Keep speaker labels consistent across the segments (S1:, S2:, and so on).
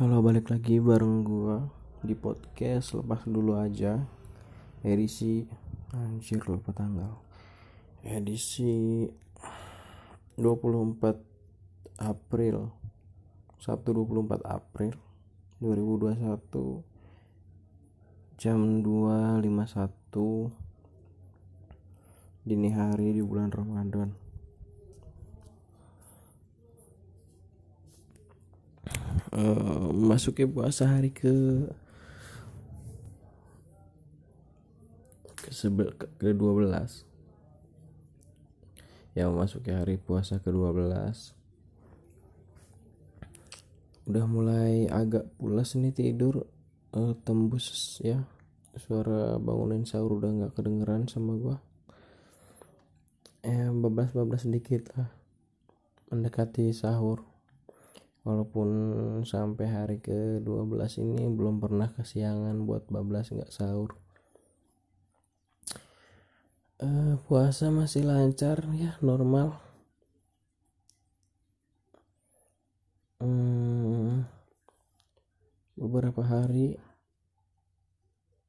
S1: Halo balik lagi bareng gua di podcast. Lepas dulu aja. Edisi anjir lupa tanggal. Edisi 24 April. Sabtu 24 April 2021 jam 2.51 dini hari di bulan Ramadan uh, memasuki puasa hari ke ke sebel ke 12 ya memasuki hari puasa ke 12 udah mulai agak pulas nih tidur uh, tembus ya. Suara bangunin sahur udah nggak kedengeran sama gua. Eh bablas-bablas sedikit lah. Mendekati sahur walaupun sampai hari ke 12 ini belum pernah kesiangan buat bablas nggak sahur. Uh, puasa masih lancar ya normal. Hmm, beberapa hari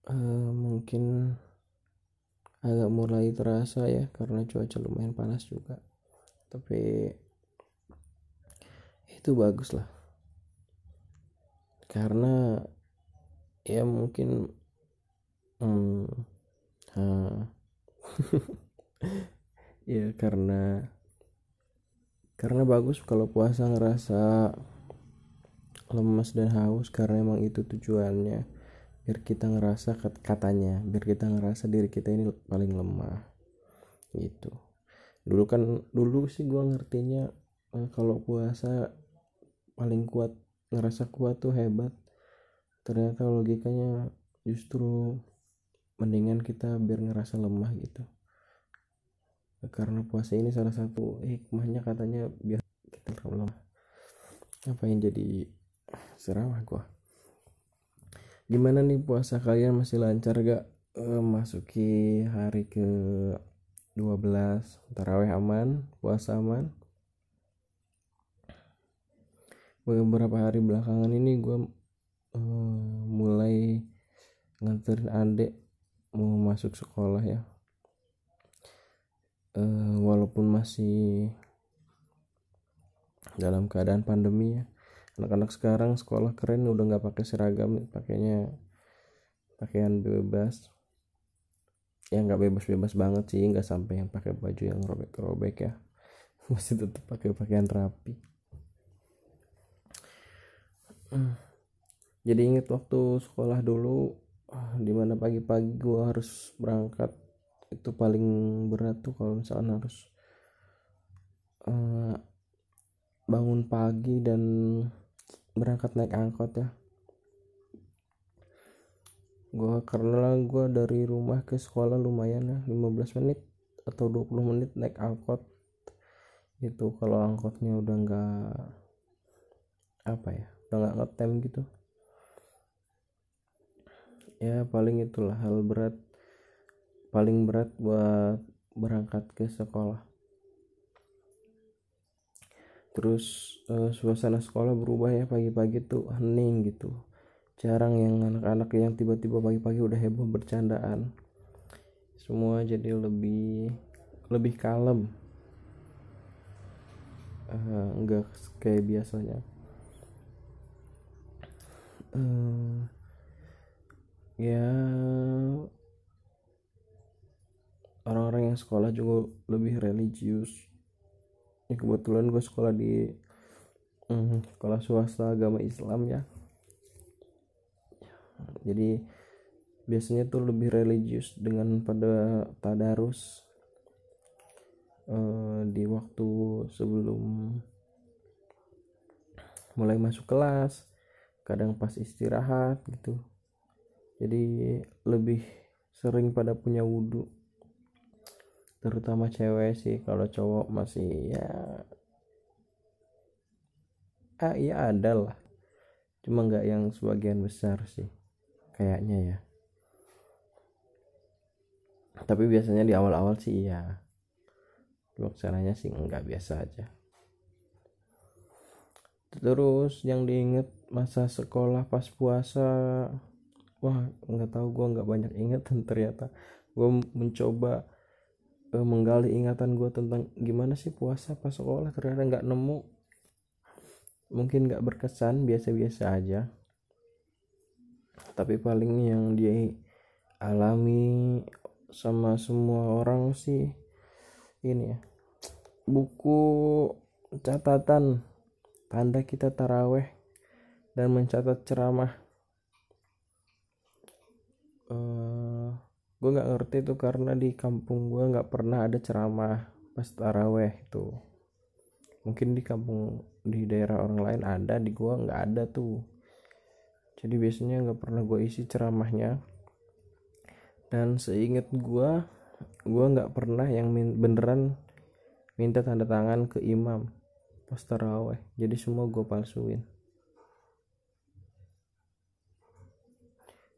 S1: uh, mungkin agak mulai terasa ya karena cuaca lumayan panas juga. Tapi itu bagus lah. Karena ya mungkin hmm, ya karena karena bagus kalau puasa ngerasa lemas dan haus karena emang itu tujuannya. Biar kita ngerasa katanya biar kita ngerasa diri kita ini paling lemah. Gitu. Dulu kan dulu sih gua ngertinya eh, kalau puasa paling kuat ngerasa kuat tuh hebat. Ternyata logikanya justru mendingan kita biar ngerasa lemah gitu. Karena puasa ini salah satu hikmahnya katanya biar kita lemah. Apa yang jadi seramah gua? Gimana nih puasa kalian? Masih lancar gak? E, masuki hari ke 12 taraweh aman? Puasa aman beberapa hari belakangan ini gue uh, mulai nganterin adek mau masuk sekolah ya. Uh, walaupun masih dalam keadaan pandemi ya. Anak-anak sekarang sekolah keren udah nggak pakai seragam pakainya pakaian bebas. Ya nggak bebas-bebas banget sih nggak sampai yang pakai baju yang robek-robek ya. Masih tetap pakai pakaian rapi. Jadi inget waktu sekolah dulu ah, di mana pagi-pagi gue harus berangkat itu paling berat tuh kalau misalkan harus uh, bangun pagi dan berangkat naik angkot ya. Gue karena gue dari rumah ke sekolah lumayan ya 15 menit atau 20 menit naik angkot. Itu kalau angkotnya udah nggak apa ya udah nggak ngetem gitu. Ya paling itulah hal berat paling berat buat berangkat ke sekolah. Terus uh, suasana sekolah berubah ya pagi-pagi tuh hening gitu. Jarang yang anak-anak yang tiba-tiba pagi-pagi udah heboh bercandaan. Semua jadi lebih lebih kalem. Uh, enggak kayak biasanya uh, ya orang-orang yang sekolah juga lebih religius. Ini kebetulan gue sekolah di um, sekolah swasta agama Islam ya. Jadi biasanya tuh lebih religius dengan pada tadarus uh, di waktu sebelum mulai masuk kelas kadang pas istirahat gitu. Jadi lebih sering pada punya wudhu terutama cewek sih kalau cowok masih ya ah iya ada lah. Cuma nggak yang sebagian besar sih kayaknya ya. Tapi biasanya di awal-awal sih iya. Pelaksananya sih nggak biasa aja terus yang diinget masa sekolah pas puasa. Wah nggak tahu gue nggak banyak inget ternyata. Gue mencoba uh, menggali ingatan gue tentang gimana sih puasa pas sekolah. Ternyata nggak nemu. Mungkin nggak berkesan biasa-biasa aja. Tapi paling yang dia alami sama semua orang sih ini ya buku catatan tanda kita taraweh dan mencatat ceramah. Uh, eh, gue nggak ngerti itu karena di kampung gue nggak pernah ada ceramah pas taraweh itu mungkin di kampung di daerah orang lain ada di gue nggak ada tuh. Jadi biasanya nggak pernah gue isi ceramahnya. Dan seingat gue gue nggak pernah yang beneran minta tanda tangan ke imam pas taraweh jadi semua gue palsuin.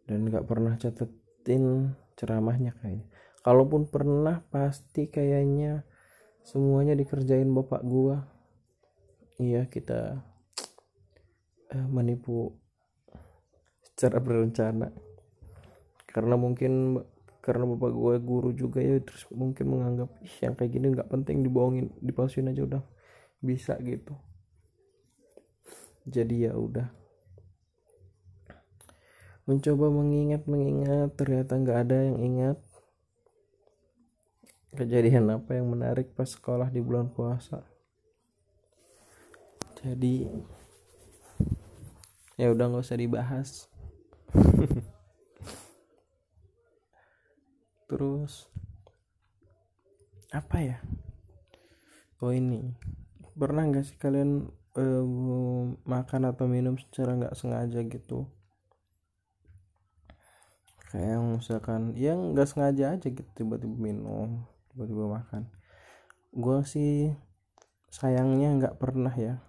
S1: Dan nggak pernah catetin ceramahnya kayaknya. Kalaupun pernah pasti kayaknya semuanya dikerjain bapak gue iya kita eh, menipu secara berencana. Karena mungkin karena bapak gue guru juga ya terus mungkin menganggap ih yang kayak gini nggak penting dibohongin dipalsuin aja udah bisa gitu. Jadi ya udah. Mencoba mengingat mengingat ternyata nggak ada yang ingat. Kejadian apa yang menarik pas sekolah di bulan puasa? Jadi ya udah nggak usah dibahas. Terus apa ya? Oh ini pernah nggak sih kalian uh, makan atau minum secara nggak sengaja gitu? Kayak misalkan yang nggak sengaja aja gitu tiba-tiba minum tiba-tiba makan. Gue sih sayangnya nggak pernah ya.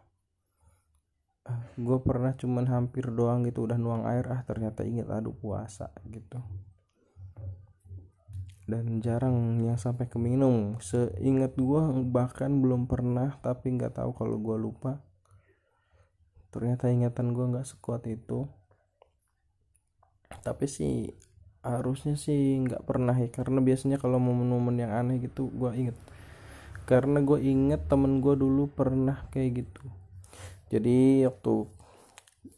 S1: Uh, gue pernah cuman hampir doang gitu udah nuang air ah ternyata inget aduh puasa gitu dan jarang yang sampai ke minum seingat gue bahkan belum pernah tapi nggak tahu kalau gue lupa. Ternyata ingatan gue nggak sekuat itu. Tapi sih harusnya sih nggak pernah ya. Karena biasanya kalau momen-momen yang aneh gitu gue inget. Karena gue inget temen gue dulu pernah kayak gitu. Jadi waktu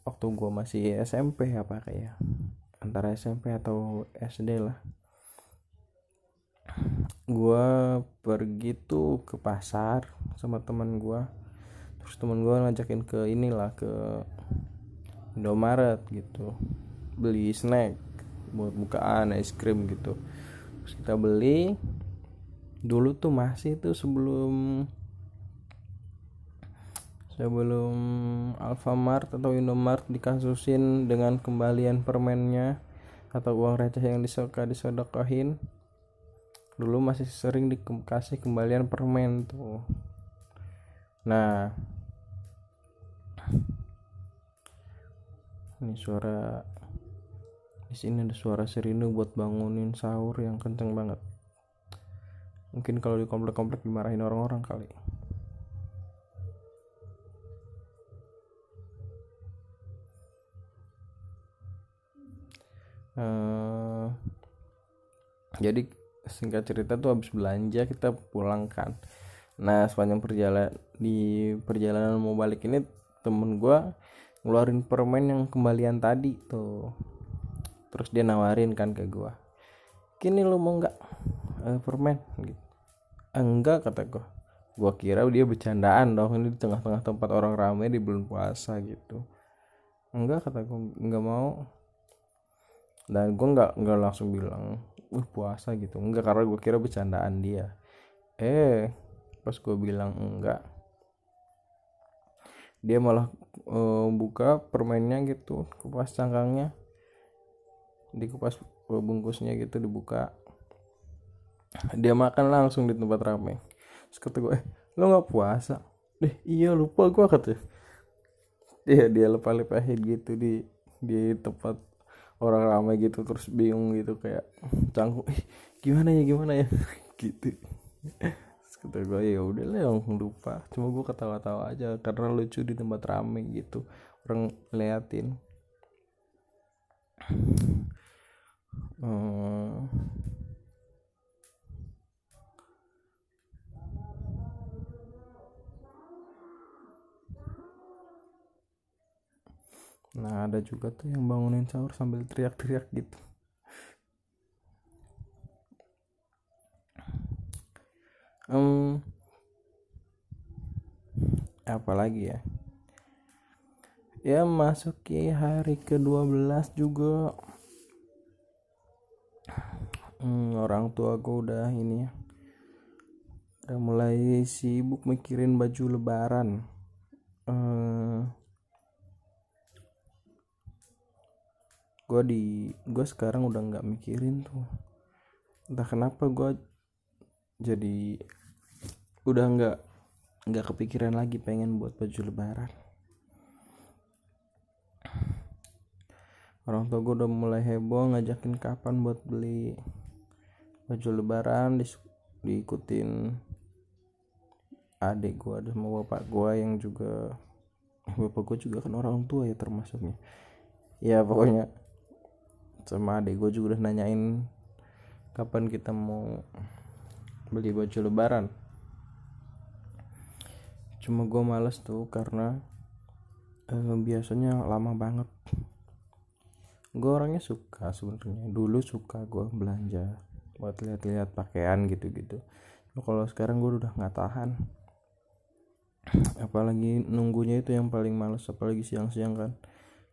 S1: waktu gue masih SMP apa kayak antara SMP atau SD lah gue pergi tuh ke pasar sama teman gue terus teman gue ngajakin ke inilah ke Indomaret gitu. Beli snack buat bukaan es krim gitu. Terus kita beli. Dulu tuh masih tuh sebelum sebelum Alfamart atau Indomart dikasusin dengan kembalian permennya atau uang receh yang disoka disodokohin dulu masih sering dikasih kembalian permen tuh. Nah. Ini suara di sini ada suara sirine buat bangunin sahur yang kenceng banget. Mungkin kalau di komplek-komplek dimarahin orang-orang kali. Uh, jadi singkat cerita tuh habis belanja kita pulang kan. Nah sepanjang perjalanan di perjalanan mau balik ini temen gue ngeluarin permen yang kembalian tadi tuh. Terus dia nawarin kan ke gue kini lu mau nggak uh, permen? Gitu. Enggak kata gue gue kira dia bercandaan dong ini di tengah-tengah tempat orang ramai di bulan puasa gitu. Enggak kata gue nggak mau. Dan gue nggak nggak langsung bilang uh puasa gitu. Enggak karena gue kira bercandaan dia. Eh pas gue bilang enggak dia malah uh, buka permennya gitu kupas cangkangnya. Dikupas bungkusnya gitu dibuka. Dia makan langsung di tempat ramai terus kata gue eh, lo nggak puasa? Deh iya lupa gue kata dia. Dia lepas lepahin gitu di di tempat orang ramai gitu terus bingung gitu kayak canggung eh, gimana ya gimana ya? Gitu. Kata gue ya udah lah langsung lupa. Cuma gue ketawa-tawa aja karena lucu di tempat rame gitu orang liatin hmm. Nah ada juga tuh yang bangunin sahur sambil teriak-teriak gitu. Um, apa lagi ya? Ya masuki hari ke-12 juga. Hmm, orang tua gue udah ini ya udah mulai sibuk mikirin baju lebaran. Uh, gue di gue sekarang udah nggak mikirin tuh. Entah kenapa gue jadi udah nggak nggak kepikiran lagi pengen buat baju lebaran. Orang tua gue udah mulai heboh ngajakin kapan buat beli baju lebaran di, diikutin adik gue sama bapak gue yang juga bapak gue juga kan orang tua ya termasuknya. Ya pokoknya sama adik gue juga udah nanyain kapan kita mau beli baju lebaran. Cuma gue males tuh karena eh, biasanya lama banget. Gue orangnya suka sebenarnya. Dulu suka gue belanja buat lihat-lihat pakaian gitu-gitu. Kalau sekarang gue udah nggak tahan. Apalagi nunggunya itu yang paling males apalagi siang-siang kan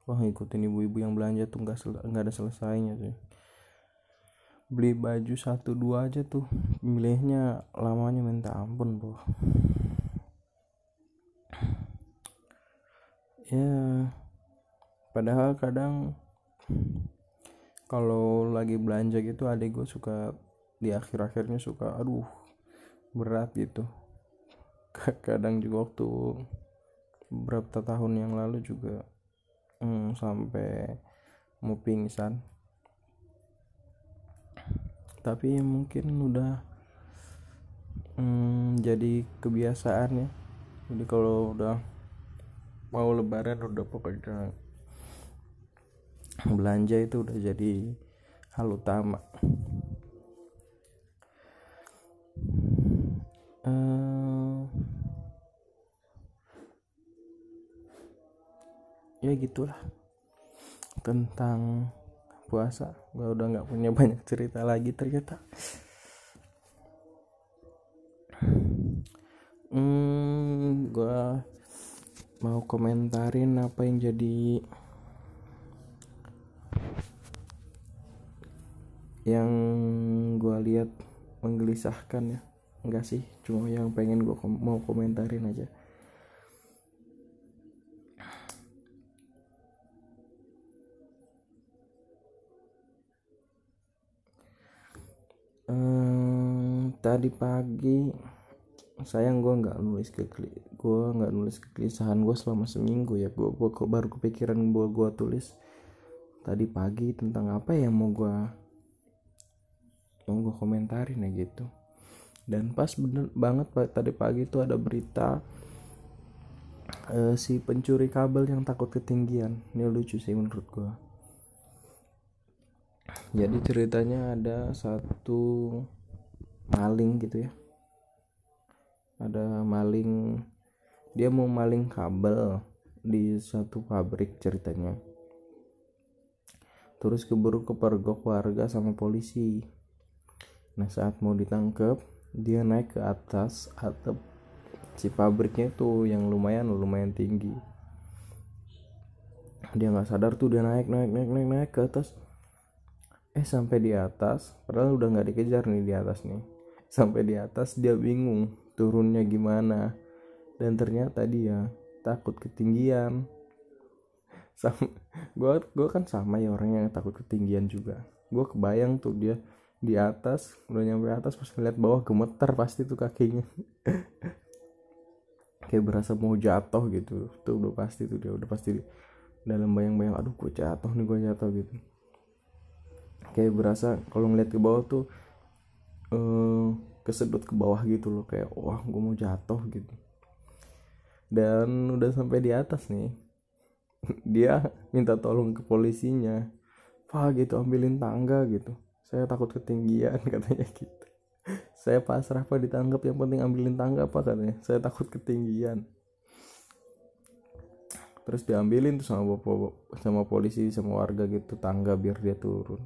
S1: wah ngikutin ibu-ibu yang belanja tuh nggak nggak ada selesainya sih beli baju satu dua aja tuh milihnya lamanya minta ampun bro. Ya padahal kadang kalau lagi belanja gitu adik gue suka di akhir-akhirnya suka aduh berat gitu. Kadang juga waktu beberapa tahun yang lalu juga hmm, sampai mau pingsan. Tapi mungkin udah hmm, jadi kebiasaan ya. Jadi kalau udah mau lebaran udah pokoknya belanja itu udah jadi hal utama. Uh, ya gitulah. Tentang puasa. Gue udah nggak punya banyak cerita lagi ternyata. Hmm, gue mau komentarin apa yang jadi yang gue lihat menggelisahkan ya. Enggak sih cuma yang pengen gue kom mau komentarin aja tadi pagi sayang gue nggak nulis ke gue nggak nulis kegelisahan gue selama seminggu ya. Gue gue baru kepikiran gue gue tulis tadi pagi tentang apa ya mau gue mau gue komentarin ya gitu. Dan pas bener banget tadi pagi itu ada berita uh, si pencuri kabel yang takut ketinggian. Ini lucu sih menurut gue jadi ceritanya ada satu maling gitu ya. Ada maling dia mau maling kabel di satu pabrik ceritanya. Terus keburu kepergok warga sama polisi. Nah saat mau ditangkap dia naik ke atas atap si pabriknya tuh yang lumayan lumayan tinggi. Dia nggak sadar tuh dia naik naik naik naik naik ke atas. Eh sampai di atas padahal udah nggak dikejar nih di atas nih sampai di atas dia bingung turunnya gimana. Dan ternyata dia takut ketinggian. Sama gue gue kan sama ya orang yang takut ketinggian juga. Gue kebayang tuh dia di atas udah nyampe atas pas ngeliat bawah gemeter pasti tuh kakinya. Kayak berasa mau jatuh gitu. Tuh udah pasti tuh dia udah pasti dalam bayang-bayang aduh gue jatuh nih gue jatuh gitu. Kayak berasa kalau ngeliat ke bawah tuh uh, kesedot ke bawah gitu loh kayak wah gue mau jatuh gitu. Dan udah sampai di atas nih dia minta tolong ke polisinya. Pak gitu ambilin tangga gitu. Saya takut ketinggian katanya gitu. Saya pasrah pak ditangkap yang penting ambilin tangga apa katanya. Saya takut ketinggian. Terus diambilin tuh sama bapak sama polisi sama warga gitu tangga biar dia turun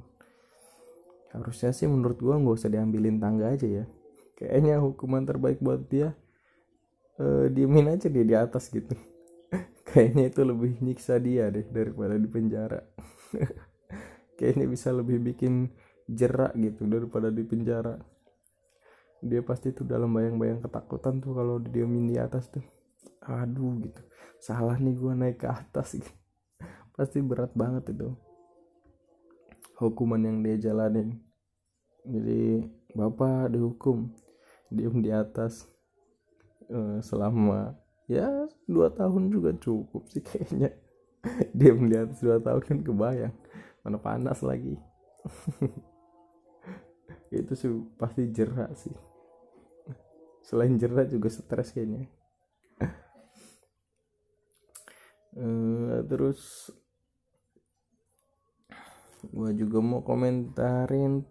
S1: harusnya sih menurut gua nggak usah diambilin tangga aja ya. Kayaknya hukuman terbaik buat dia uh, diemin aja dia di atas gitu. Kayaknya itu lebih nyiksa dia deh daripada di penjara. Kayaknya bisa lebih bikin jerak gitu daripada di penjara. Dia pasti tuh dalam bayang-bayang ketakutan tuh kalau diemin di atas tuh. Aduh gitu. Salah nih gue naik ke atas gitu. pasti berat banget itu hukuman yang dia jalanin. Jadi bapak dihukum diem di atas uh, selama ya dua tahun juga cukup sih kayaknya. Diem di atas dua tahun kan kebayang. Mana panas lagi. Itu sih pasti jerak sih. Selain jerak juga stres kayaknya. Uh, terus gue juga mau komentarin.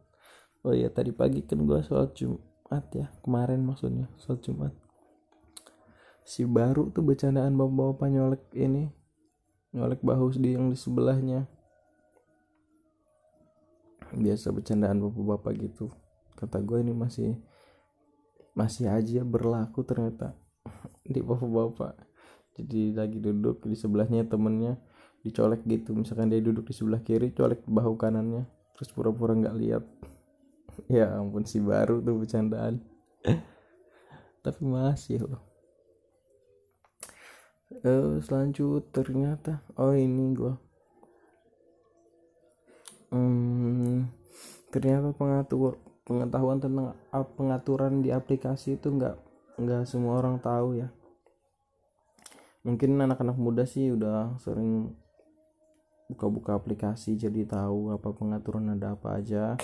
S1: Oh ya tadi pagi kan gue sholat jumat ya. Kemarin maksudnya sholat jumat. Si baru tuh bercandaan bapak-bapak nyolek ini. Nyolek bahu di yang di sebelahnya. Biasa bercandaan bapak-bapak gitu. Kata gue ini masih masih aja berlaku ternyata di bapak-bapak. Jadi lagi duduk di sebelahnya temennya dicolek gitu. Misalkan dia duduk di sebelah kiri colek bahu kanannya. Terus pura-pura nggak -pura lihat. Ya ampun si baru tuh bercandaan. Tapi masih loh. Uh, selanjut ternyata oh ini gua. Hmm, ternyata pengatur pengetahuan tentang pengaturan di aplikasi itu nggak nggak semua orang tahu ya. Mungkin anak-anak muda sih udah sering buka-buka aplikasi jadi tahu apa pengaturan ada apa aja.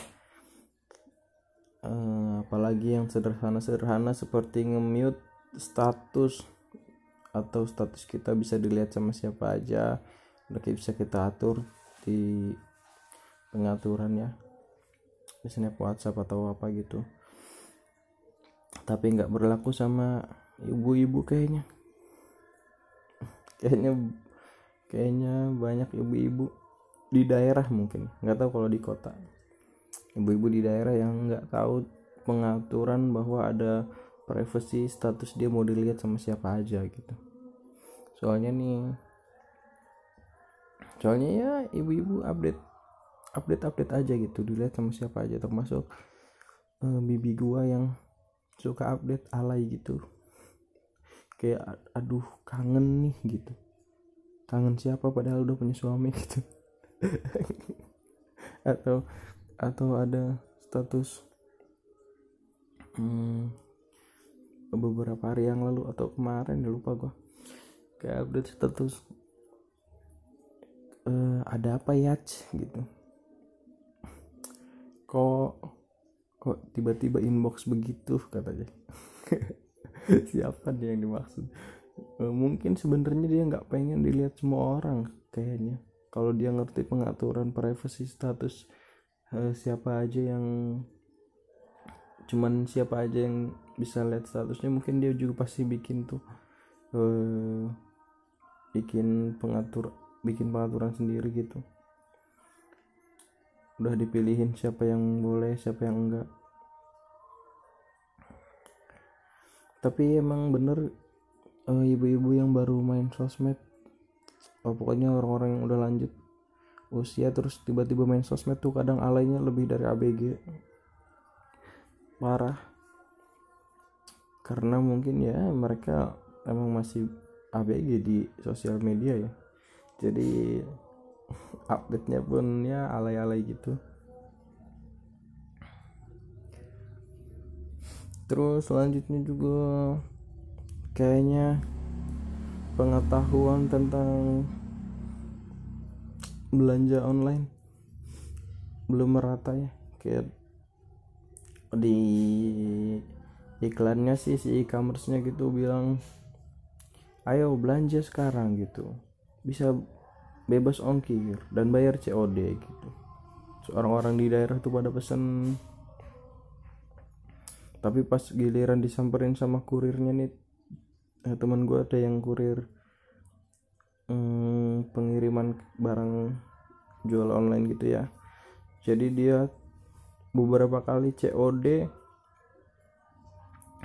S1: Uh, apalagi yang sederhana-sederhana seperti nge-mute status atau status kita bisa dilihat sama siapa aja. Udah bisa kita atur di pengaturan ya. Di snap WhatsApp atau apa gitu. Tapi nggak berlaku sama ibu-ibu kayaknya. Kayaknya kayaknya banyak ibu-ibu di daerah mungkin. Nggak tahu kalau di kota. Ibu-ibu di daerah yang nggak tahu pengaturan bahwa ada privacy status dia mau dilihat sama siapa aja gitu. Soalnya nih soalnya ya ibu-ibu update update update aja gitu. Dilihat sama siapa aja. Termasuk uh, bibi gua yang suka update alay gitu. Kayak aduh kangen nih gitu kangen siapa padahal udah punya suami gitu. Atau atau ada status hmm, beberapa hari yang lalu atau kemarin ya lupa gua. Kayak update status uh, ada apa ya gitu. Kok kok tiba-tiba inbox begitu katanya siapa dia yang dimaksud? e, mungkin sebenarnya dia nggak pengen dilihat semua orang kayaknya. Kalau dia ngerti pengaturan privacy status e, siapa aja yang cuman siapa aja yang bisa lihat statusnya mungkin dia juga pasti bikin tuh e, bikin pengatur bikin pengaturan sendiri gitu. Udah dipilihin siapa yang boleh siapa yang enggak. Tapi emang bener uh, ibu-ibu yang baru main sosmed. Oh, pokoknya orang-orang yang udah lanjut usia terus tiba-tiba main sosmed tuh kadang alaynya lebih dari ABG parah. Karena mungkin ya mereka emang masih ABG di sosial media ya. Jadi update nya pun ya alay-alay gitu. Terus selanjutnya juga kayaknya pengetahuan tentang belanja online belum merata ya. Kayak di iklannya sih si e-commerce-nya gitu bilang ayo belanja sekarang gitu. Bisa bebas ongkir dan bayar COD gitu. Orang-orang di daerah tuh pada pesen. Tapi pas giliran disamperin sama kurirnya nih eh, teman gue ada yang kurir. Hmm, pengiriman barang jual online gitu ya. Jadi dia beberapa kali COD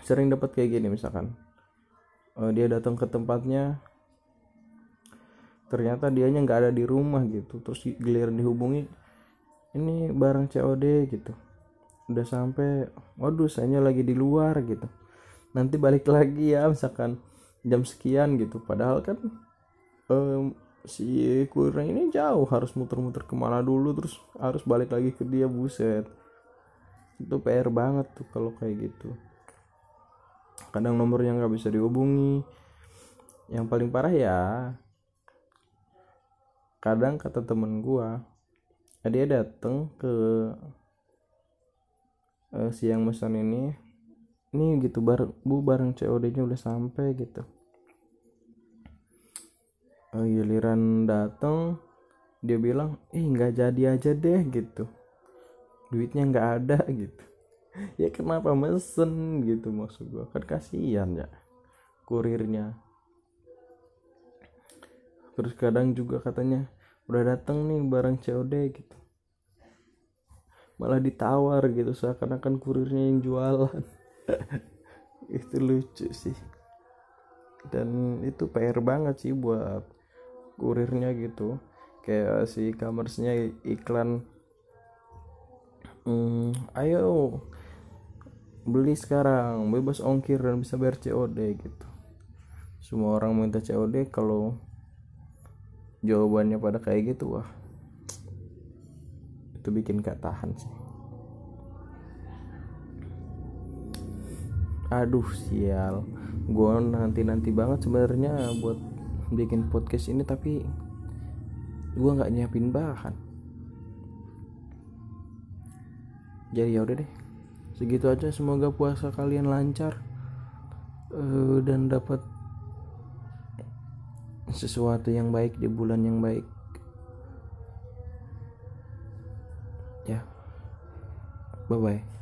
S1: sering dapat kayak gini misalkan. Uh, dia datang ke tempatnya ternyata dianya nggak ada di rumah gitu. Terus giliran dihubungi ini barang COD gitu. Udah sampai waduh saya lagi di luar gitu. Nanti balik lagi ya misalkan jam sekian gitu. Padahal kan um, si kurirnya ini jauh harus muter-muter ke mana dulu terus harus balik lagi ke dia buset. Itu PR banget tuh kalau kayak gitu. Kadang nomornya nggak bisa dihubungi. Yang paling parah ya kadang kata temen gua dia dateng ke uh, siang pesan ini ini gitu bareng bu bareng COD nya udah sampai gitu. Uh, giliran dateng dia bilang ih nggak jadi aja deh gitu. Duitnya nggak ada gitu. Ya kenapa mesen gitu maksud gua. Kan kasihan ya kurirnya. Terus kadang juga katanya udah dateng nih barang COD gitu. Malah ditawar gitu seakan-akan kurirnya yang jualan itu lucu sih. Dan itu PR banget sih buat kurirnya gitu. Kayak si e-commerce-nya iklan. Hmm, ayo beli sekarang bebas ongkir dan bisa bayar COD gitu. Semua orang minta COD kalau jawabannya pada kayak gitu wah. Itu bikin gak tahan sih aduh sial. Gue nanti nanti banget sebenarnya buat bikin podcast ini tapi gue nggak nyiapin bahan. Jadi yaudah deh. Segitu aja semoga puasa kalian lancar uh, dan dapat sesuatu yang baik di bulan yang baik. Ya. Bye bye